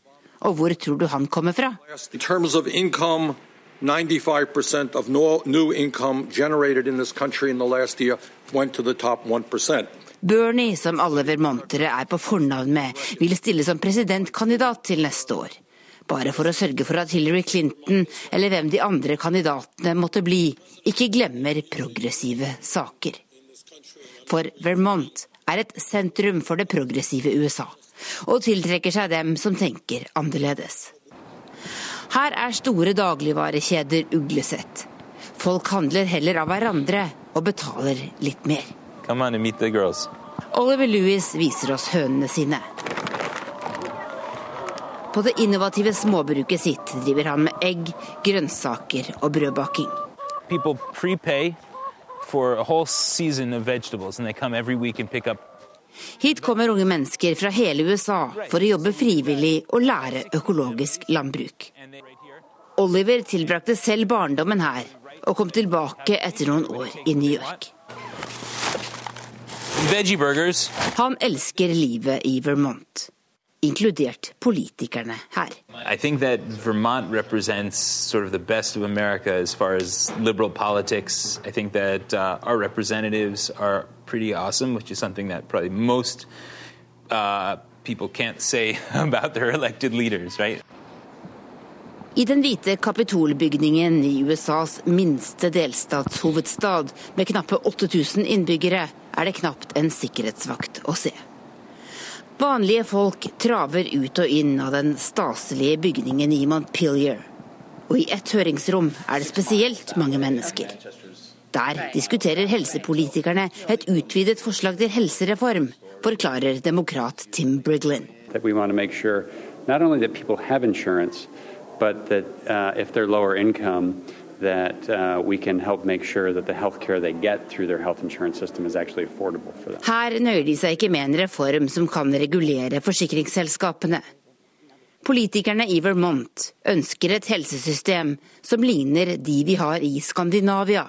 Og hvor tror du han kommer fra? In terms of income, 95% of new income generated in this country in the last year went to the top 1%. Bernie, som alle vermontere er på fornavn med, vil stille som presidentkandidat til neste år. Bare for å sørge for at Hillary Clinton, eller hvem de andre kandidatene måtte bli, ikke glemmer progressive saker. For Vermont er et sentrum for det progressive USA, og tiltrekker seg dem som tenker annerledes. Her er store dagligvarekjeder uglesett. Folk handler heller av hverandre og betaler litt mer. Oliver Lewis viser oss hønene sine. På det innovative småbruket sitt driver han med egg, grønnsaker og brødbaking. People prepay for a whole season of vegetables, and they come every week and pick up Hit kommer unge mennesker fra hele USA for å jobbe frivillig og lære økologisk landbruk. Oliver tilbrakte selv barndommen her, og kom tilbake etter noen år i New York. Han elsker livet i Vermont, inkludert politikerne her. I think that Vermont represents sort of the best of America as far as liberal politics. I think that uh, our representatives are pretty awesome, which is something that probably most uh, people can't say about their elected leaders, right? I den hvite kapitolbygningen i USAs minste delstatshovedstad med knappe 8000 innbyggere er det knapt en sikkerhetsvakt å se. Vanlige folk traver ut og inn av den staselige bygningen i Montpelier. Og i ett høringsrom er det spesielt mange mennesker. Der diskuterer helsepolitikerne et utvidet forslag til helsereform, forklarer demokrat Tim Briglin. Sure not only that people have insurance, but that uh, if they're lower income, that uh, we can help make sure that the health care they get through their health insurance system is actually affordable for them. Her nøyer de seg ikke med en reform som kan regulere forsikringsselskapene. Politikerne i Vermont ønsker et helsesystem som ligner de vi har i Skandinavia.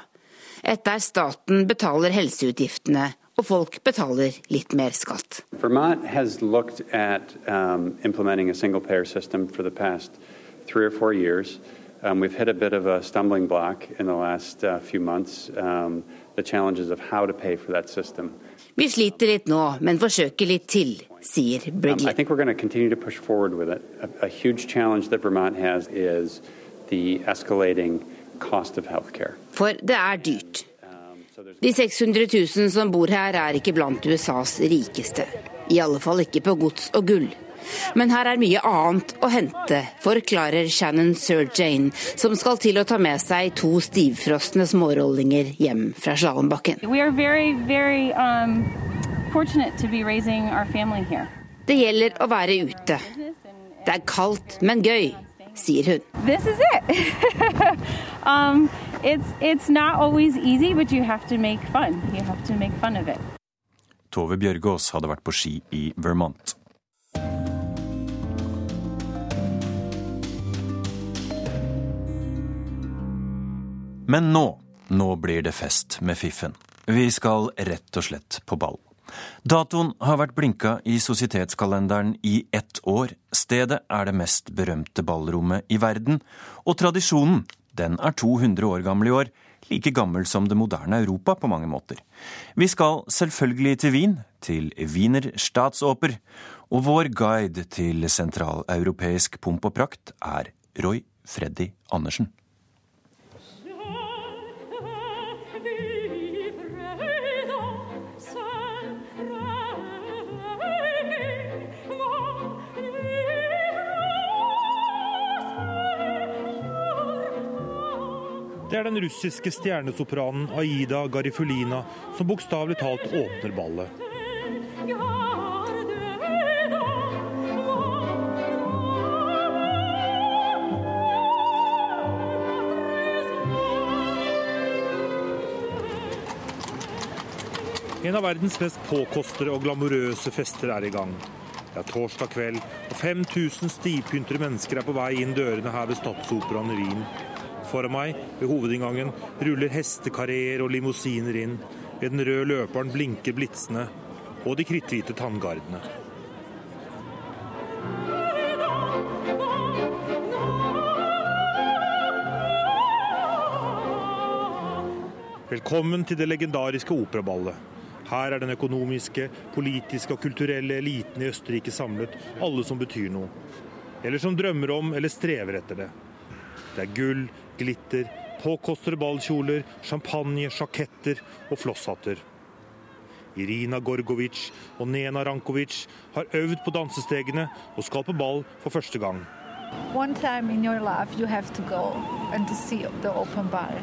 Et der staten betaler helseutgiftene og folk betaler litt mer skatt. Vermont has looked at um, implementing a single payer system for the past three or four years. Um, we've hit a bit of a stumbling block in the last uh, few months, um, the challenges of how to pay for that system. Vi sliter litt nå, men forsøker litt til, sier Brigley. Um, I think we're going to continue to push forward with it. A, a huge challenge that Vermont has is the escalating cost of healthcare. For det er dyrt. De 600 000 som bor her, er ikke blant USAs rikeste. I alle fall ikke på gods og gull. Men her er mye annet å hente, forklarer Shannon Sir Jane, som skal til å ta med seg to stivfrosne smårollinger hjem fra slalåmbakken. Um, det gjelder å være ute. Det er kaldt, men gøy, sier hun. It. um, it's, it's easy, but you have to make fun. You have to make fun of it. Tove Bjørgaas hadde vært på ski i Vermont. Men nå, nå blir det fest med Fiffen. Vi skal rett og slett på ball. Datoen har vært blinka i sosietetskalenderen i ett år. Stedet er det mest berømte ballrommet i verden. Og tradisjonen, den er 200 år gammel i år. Like gammel som det moderne Europa på mange måter. Vi skal selvfølgelig til Wien, til Wiener Statsoper. Og vår guide til sentraleuropeisk pomp og prakt er Roy Freddy Andersen. Det er den russiske stjernesopranen Aida Garifulina som bokstavelig talt åpner ballet. En av verdens mest påkostere og glamorøse fester er i gang. Det er torsdag kveld, og 5000 stivpyntere mennesker er på vei inn dørene her ved Statsoperaen i Wien. Foran meg, ved hovedinngangen, ruller hestekareer og limousiner inn. Ved den røde løperen blinker blitsene og de kritthvite tanngardene. Velkommen til det legendariske operaballet. Her er den økonomiske, politiske og kulturelle eliten i Østerrike samlet, alle som betyr noe. Eller som drømmer om eller strever etter det. Det er gull, glitter, påkostede ballkjoler, champagne, sjaketter og flosshatter. Irina Gorgovic og Nena Rankovic har øvd på dansestegene og skal på ball for første gang. One time in your life you have to go and to see the open bar.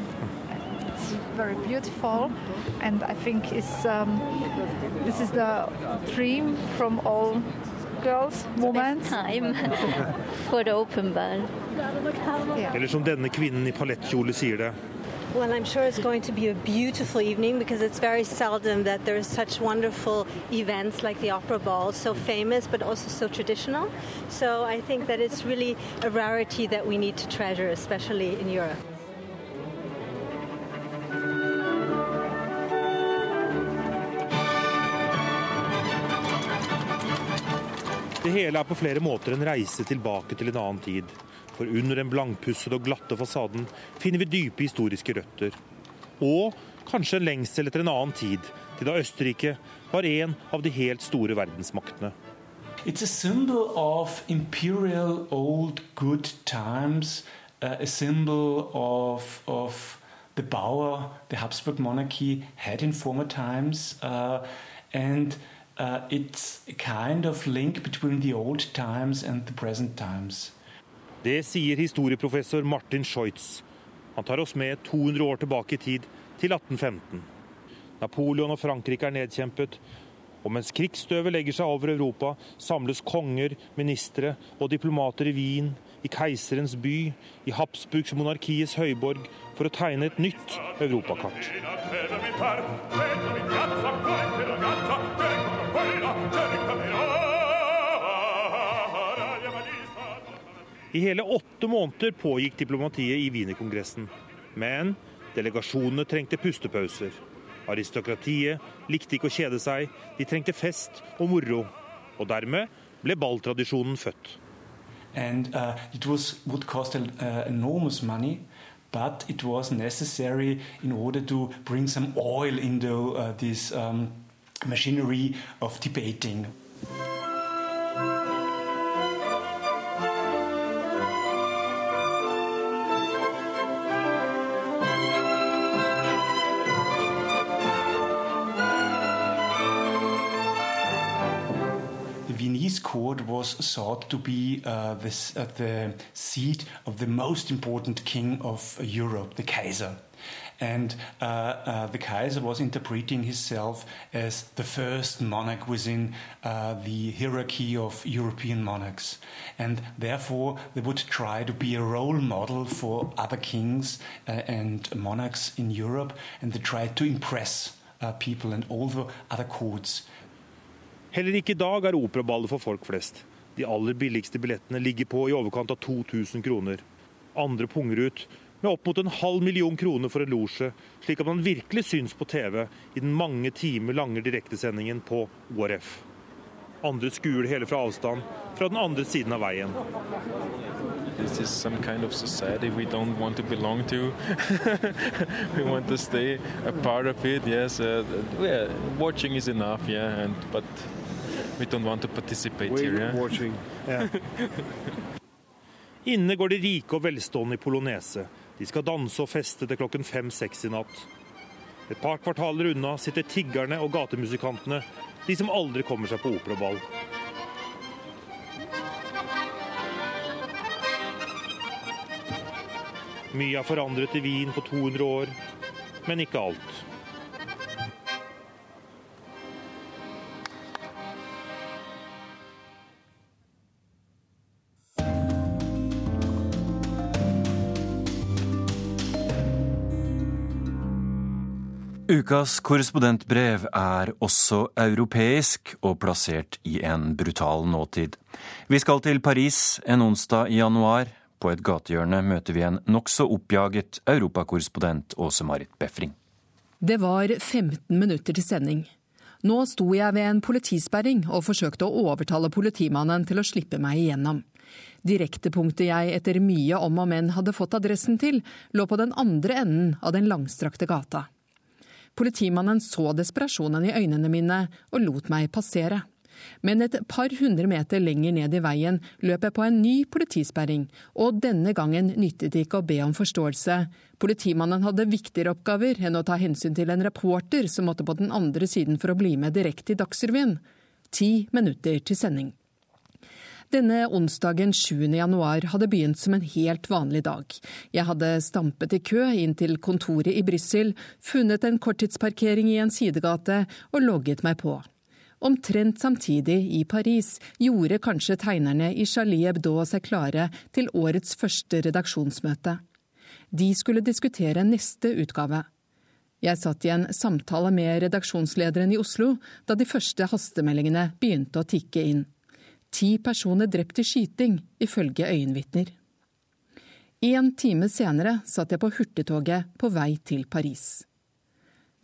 It's very beautiful, and I think it's um, this is the dream from all girls, women. time for the open bar. Eller som denne kvinnen i palettkjole sier det. Well, I'm sure it's going to be a beautiful evening because it's very seldom that there are such wonderful events like the Opera Ball, so famous but also so traditional. So I think that it's really a rarity that we need to treasure, especially in Europe. Det hele er på flere måter en reise tilbake til en annen tid. For under den blankpussede og glatte fasaden finner vi dype historiske røtter. Og kanskje en lengsel etter en annen tid, til da Østerrike var en av de helt store verdensmaktene. It's a symbol of imperial old good times, uh, a symbol of, of the power the Habsburg monarchy had in former times. Uh, and uh, it's a kind of link between the old times and the present times. Det sier historieprofessor Martin Scheutz. Han tar oss med 200 år tilbake i tid, til 1815. Napoleon og Frankrike er nedkjempet, og mens krigsstøvet legger seg over Europa, samles konger, ministre og diplomater i Wien, i keiserens by, i Habsburgs monarkiets høyborg, for å tegne et nytt europakart. I hele åtte måneder pågikk diplomatiet i Wienerkongressen. Men delegasjonene trengte pustepauser. Aristokratiet likte ikke å kjede seg, de trengte fest og moro. Og dermed ble balltradisjonen født. And uh, uh, but it was necessary in order to bring some oil into uh, this um, machinery of debating. Court was thought to be uh, this, uh, the seat of the most important king of Europe, the Kaiser. And uh, uh, the Kaiser was interpreting himself as the first monarch within uh, the hierarchy of European monarchs. And therefore, they would try to be a role model for other kings uh, and monarchs in Europe, and they tried to impress people and all the other courts. Heller ikke i dag er operaballet for folk flest. De aller billigste billettene ligger på i overkant av 2000 kroner. Andre punger ut med opp mot en halv million kroner for en losje, slik at man virkelig syns på TV i den mange timer lange direktesendingen på ORF. Andre skuer det hele fra avstand, fra den andre siden av veien. This is some kind of society we don't want to belong to. we want to stay a part of it. Yes, uh, yeah, watching is enough. Yeah, and but we don't want to participate We're here. Yeah? watching. Yeah. Inne går de rike og velstående i polonese. De skal danse og feste til klokken fem-seks i natt. Et par kvartaler unna sitter tiggerne og gatemusikantene, de som aldri kommer seg på operaball. Mye er forandret i Wien på 200 år, men ikke alt. Ukas korrespondentbrev er også europeisk og plassert i en brutal nåtid. Vi skal til Paris en onsdag i januar. På et gatehjørne møter vi en nokså oppjaget europakorrespondent Åse Marit Befring. Det var 15 minutter til sending. Nå sto jeg ved en politisperring og forsøkte å overtale politimannen til å slippe meg igjennom. Direktepunktet jeg etter mye om og men hadde fått adressen til, lå på den andre enden av den langstrakte gata. Politimannen så desperasjonen i øynene mine og lot meg passere. Men et par hundre meter lenger ned i veien løp jeg på en ny politisperring, og denne gangen nyttet det ikke å be om forståelse. Politimannen hadde viktigere oppgaver enn å ta hensyn til en reporter som måtte på den andre siden for å bli med direkte i Dagsrevyen. Ti minutter til sending. Denne onsdagen 7. januar hadde begynt som en helt vanlig dag. Jeg hadde stampet i kø inn til kontoret i Brussel, funnet en korttidsparkering i en sidegate og logget meg på. Omtrent samtidig i Paris gjorde kanskje tegnerne i Charlie Hebdo seg klare til årets første redaksjonsmøte. De skulle diskutere neste utgave. Jeg satt i en samtale med redaksjonslederen i Oslo da de første hastemeldingene begynte å tikke inn. Ti personer drept i skyting, ifølge øyenvitner. En time senere satt jeg på hurtigtoget på vei til Paris.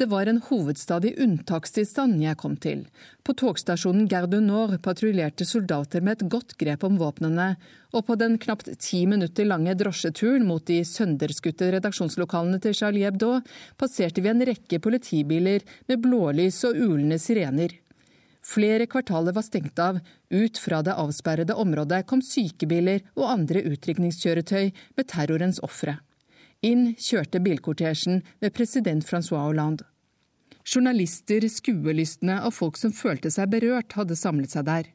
Det var en hovedstad i unntakstilstand jeg kom til. På togstasjonen Gare du Nord patruljerte soldater med et godt grep om våpnene, og på den knapt ti minutter lange drosjeturen mot de sønderskutte redaksjonslokalene til Charlie Hebdo passerte vi en rekke politibiler med blålys og ulende sirener. Flere kvartaler var stengt av. Ut fra det avsperrede området kom sykebiler og andre utrykningskjøretøy med terrorens ofre. Inn kjørte bilkortesjen med president Francois Hollande. Journalister, skuelystne og folk som følte seg berørt, hadde samlet seg der.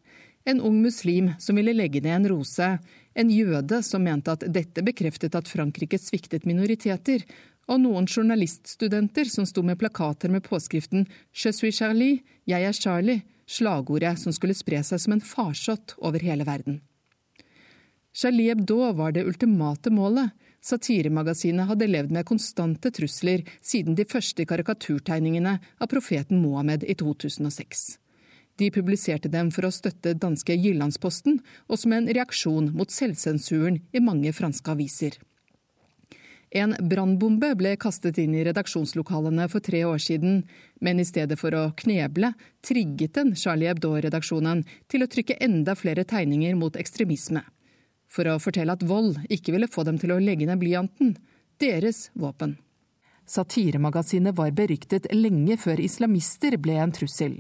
En ung muslim som ville legge ned en rose, en jøde som mente at dette bekreftet at Frankrike sviktet minoriteter, og noen journaliststudenter som sto med plakater med påskriften Je suis Charlie, jeg er Charlie, slagordet som skulle spre seg som en farsott over hele verden. Charlie Hebdo var det ultimate målet. Satiremagasinet hadde levd med konstante trusler siden de første karikaturtegningene av profeten Mohammed i 2006. De publiserte dem for å støtte danske Jyllandsposten, og som en reaksjon mot selvsensuren i mange franske aviser. En brannbombe ble kastet inn i redaksjonslokalene for tre år siden, men i stedet for å kneble, trigget den Charlie Hebdo-redaksjonen til å trykke enda flere tegninger mot ekstremisme. For å fortelle at vold ikke ville få dem til å legge ned blyanten, deres våpen. Satiremagasinet var beryktet lenge før islamister ble en trussel.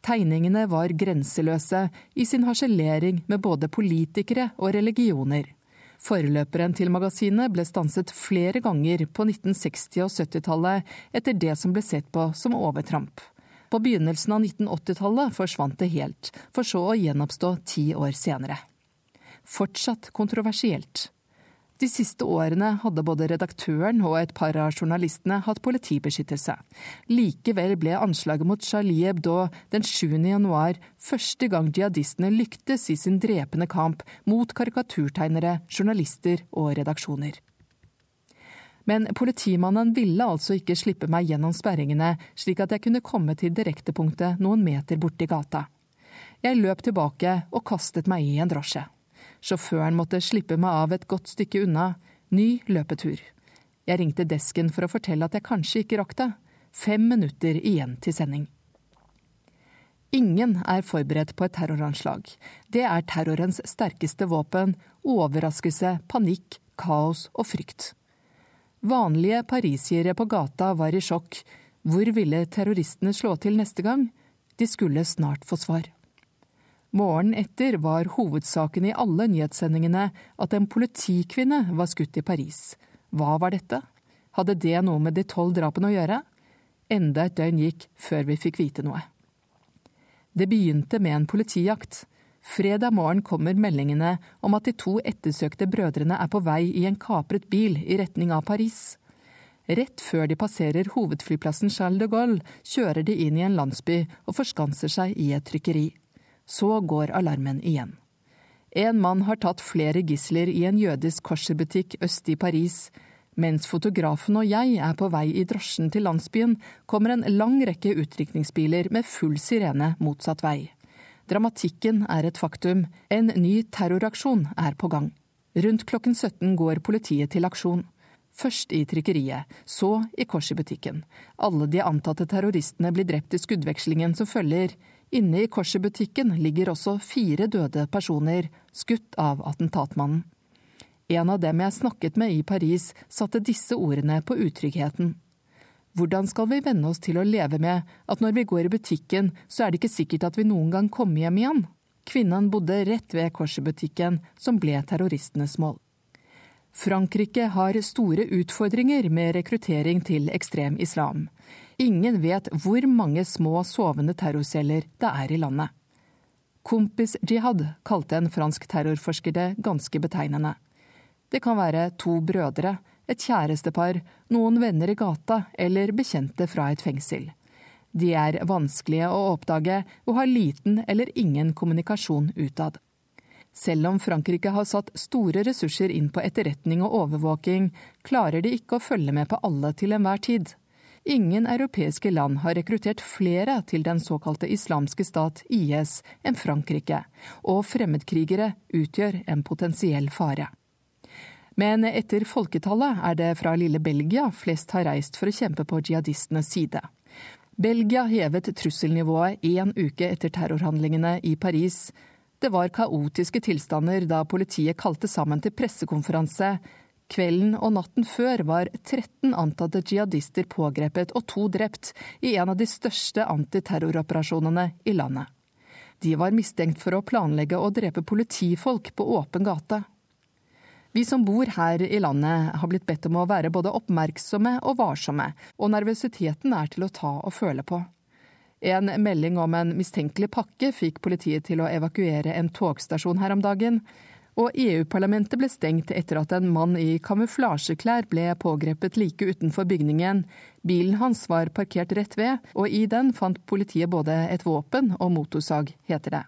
Tegningene var grenseløse i sin harselering med både politikere og religioner. Forløperen til magasinet ble stanset flere ganger på 1960- og 70-tallet etter det som ble sett på som overtramp. På begynnelsen av 1980-tallet forsvant det helt, for så å gjenoppstå ti år senere. Fortsatt kontroversielt. De siste årene hadde både redaktøren og et par av journalistene hatt politibeskyttelse. Likevel ble anslaget mot Charlie Hebdo den 7. januar første gang jihadistene lyktes i sin drepende kamp mot karikaturtegnere, journalister og redaksjoner. Men politimannen ville altså ikke slippe meg gjennom sperringene, slik at jeg kunne komme til direktepunktet noen meter borti gata. Jeg løp tilbake og kastet meg i en drosje. Sjåføren måtte slippe meg av et godt stykke unna. Ny løpetur. Jeg ringte desken for å fortelle at jeg kanskje ikke rakk det. Fem minutter igjen til sending. Ingen er forberedt på et terroranslag. Det er terrorens sterkeste våpen. Overraskelse, panikk, kaos og frykt. Vanlige parisiere på gata var i sjokk. Hvor ville terroristene slå til neste gang? De skulle snart få svar. Morgenen etter var hovedsaken i alle nyhetssendingene at en politikvinne var skutt i Paris. Hva var dette? Hadde det noe med de tolv drapene å gjøre? Enda et døgn gikk før vi fikk vite noe. Det begynte med en politijakt. Fredag morgen kommer meldingene om at de to ettersøkte brødrene er på vei i en kapret bil i retning av Paris. Rett før de passerer hovedflyplassen Charles de Gaulle, kjører de inn i en landsby og forskanser seg i et trykkeri. Så går alarmen igjen. En mann har tatt flere gisler i en jødisk korserbutikk øst i Paris. Mens fotografen og jeg er på vei i drosjen til landsbyen, kommer en lang rekke utrykningsbiler med full sirene motsatt vei. Dramatikken er et faktum. En ny terroraksjon er på gang. Rundt klokken 17 går politiet til aksjon. Først i trykkeriet, så i Korsi-butikken. Alle de antatte terroristene blir drept i skuddvekslingen som følger. Inne i Korset-butikken ligger også fire døde personer, skutt av attentatmannen. En av dem jeg snakket med i Paris, satte disse ordene på utryggheten. Hvordan skal vi venne oss til å leve med at når vi går i butikken, så er det ikke sikkert at vi noen gang kommer hjem igjen? Kvinnen bodde rett ved Korset-butikken, som ble terroristenes mål. Frankrike har store utfordringer med rekruttering til ekstrem islam. Ingen vet hvor mange små sovende terrorceller det er i landet. Kompis-jihad kalte en fransk terrorforsker det ganske betegnende. Det kan være to brødre, et kjærestepar, noen venner i gata eller bekjente fra et fengsel. De er vanskelige å oppdage og har liten eller ingen kommunikasjon utad. Selv om Frankrike har satt store ressurser inn på etterretning og overvåking, klarer de ikke å følge med på alle til enhver tid. Ingen europeiske land har rekruttert flere til den såkalte islamske stat, IS, enn Frankrike, og fremmedkrigere utgjør en potensiell fare. Men etter folketallet er det fra lille Belgia flest har reist for å kjempe på jihadistenes side. Belgia hevet trusselnivået én uke etter terrorhandlingene i Paris. Det var kaotiske tilstander da politiet kalte sammen til pressekonferanse. Kvelden og natten før var 13 antatte jihadister pågrepet og to drept i en av de største antiterroroperasjonene i landet. De var mistenkt for å planlegge å drepe politifolk på åpen gate. Vi som bor her i landet har blitt bedt om å være både oppmerksomme og varsomme, og nervøsiteten er til å ta og føle på. En melding om en mistenkelig pakke fikk politiet til å evakuere en togstasjon her om dagen, og EU-parlamentet ble stengt etter at en mann i kamuflasjeklær ble pågrepet like utenfor bygningen. Bilen hans var parkert rett ved, og i den fant politiet både et våpen og motorsag, heter det.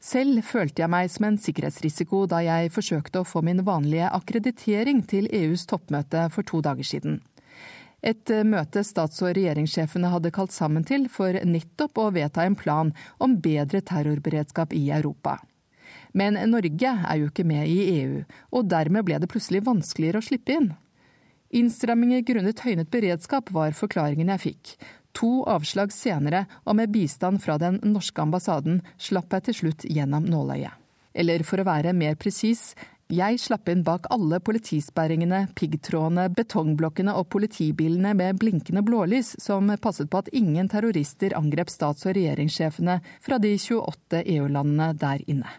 Selv følte jeg meg som en sikkerhetsrisiko da jeg forsøkte å få min vanlige akkreditering til EUs toppmøte for to dager siden. Et eh, møte stats- og regjeringssjefene hadde kalt sammen til for nettopp å vedta en plan om bedre terrorberedskap i Europa. Men Norge er jo ikke med i EU, og dermed ble det plutselig vanskeligere å slippe inn. Innstramminger grunnet høynet beredskap var forklaringen jeg fikk, To avslag senere, og med bistand fra den norske ambassaden, slapp jeg til slutt gjennom nåløyet. Eller for å være mer presis, jeg slapp inn bak alle politisperringene, piggtrådene, betongblokkene og politibilene med blinkende blålys som passet på at ingen terrorister angrep stats- og regjeringssjefene fra de 28 EU-landene der inne.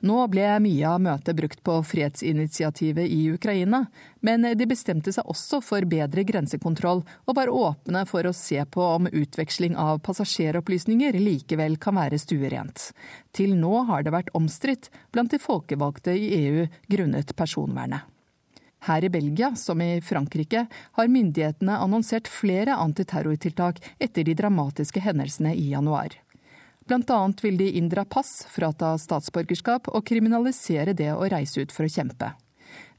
Nå ble mye av møtet brukt på fredsinitiativet i Ukraina, men de bestemte seg også for bedre grensekontroll og var åpne for å se på om utveksling av passasjeropplysninger likevel kan være stuerent. Til nå har det vært omstridt blant de folkevalgte i EU grunnet personvernet. Her i Belgia, som i Frankrike, har myndighetene annonsert flere antiterrortiltak etter de dramatiske hendelsene i januar. Annet vil de inndra pass, frata statsborgerskap og kriminalisere det å reise ut for å kjempe.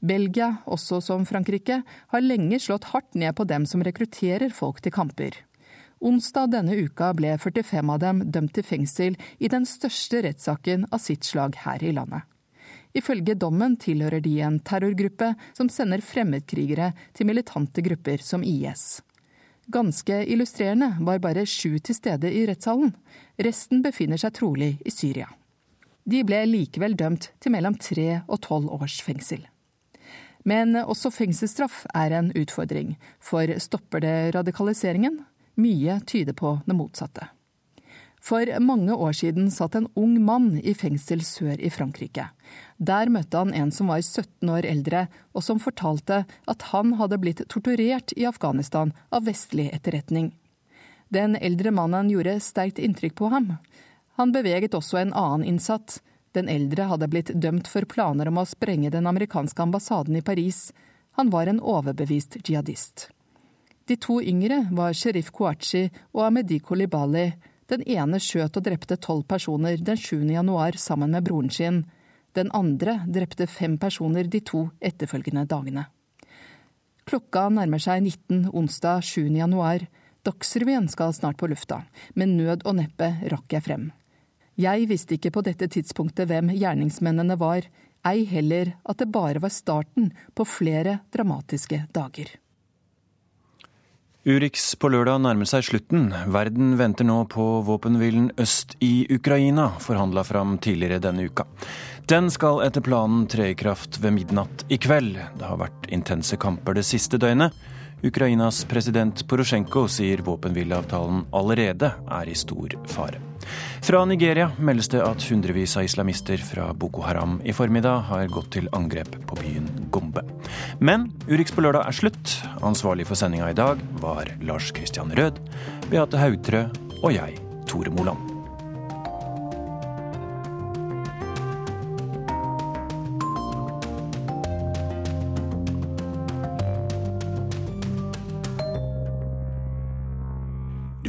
Belgia, også som Frankrike, har lenge slått hardt ned på dem som rekrutterer folk til kamper. Onsdag denne uka ble 45 av dem dømt til fengsel i den største rettssaken av sitt slag her i landet. Ifølge dommen tilhører de en terrorgruppe som sender fremmedkrigere til militante grupper som IS. Ganske illustrerende var bare sju til stede i rettssalen. Resten befinner seg trolig i Syria. De ble likevel dømt til mellom tre og tolv års fengsel. Men også fengselsstraff er en utfordring, for stopper det radikaliseringen? Mye tyder på det motsatte. For mange år siden satt en ung mann i fengsel sør i Frankrike. Der møtte han en som var 17 år eldre, og som fortalte at han hadde blitt torturert i Afghanistan av vestlig etterretning. Den eldre mannen gjorde sterkt inntrykk på ham. Han beveget også en annen innsatt. Den eldre hadde blitt dømt for planer om å sprenge den amerikanske ambassaden i Paris. Han var en overbevist jihadist. De to yngre var sheriff Kouachi og Amedi Kolibali, den ene skjøt og drepte tolv personer den 7. januar sammen med broren sin. Den andre drepte fem personer de to etterfølgende dagene. Klokka nærmer seg 19 onsdag 7. januar. Dagsrevyen skal snart på lufta, med nød og neppe rakk jeg frem. Jeg visste ikke på dette tidspunktet hvem gjerningsmennene var, ei heller at det bare var starten på flere dramatiske dager. Urix på lørdag nærmer seg slutten. Verden venter nå på våpenhvilen øst i Ukraina, forhandla fram tidligere denne uka. Den skal etter planen tre i kraft ved midnatt i kveld. Det har vært intense kamper det siste døgnet. Ukrainas president Porosjenko sier våpenhvileavtalen allerede er i stor fare. Fra Nigeria meldes det at hundrevis av islamister fra Boko Haram i formiddag har gått til angrep på byen Gombe. Men Urix på lørdag er slutt. Ansvarlig for sendinga i dag var Lars Christian Rød, Beate Haugtrø og jeg, Tore Moland.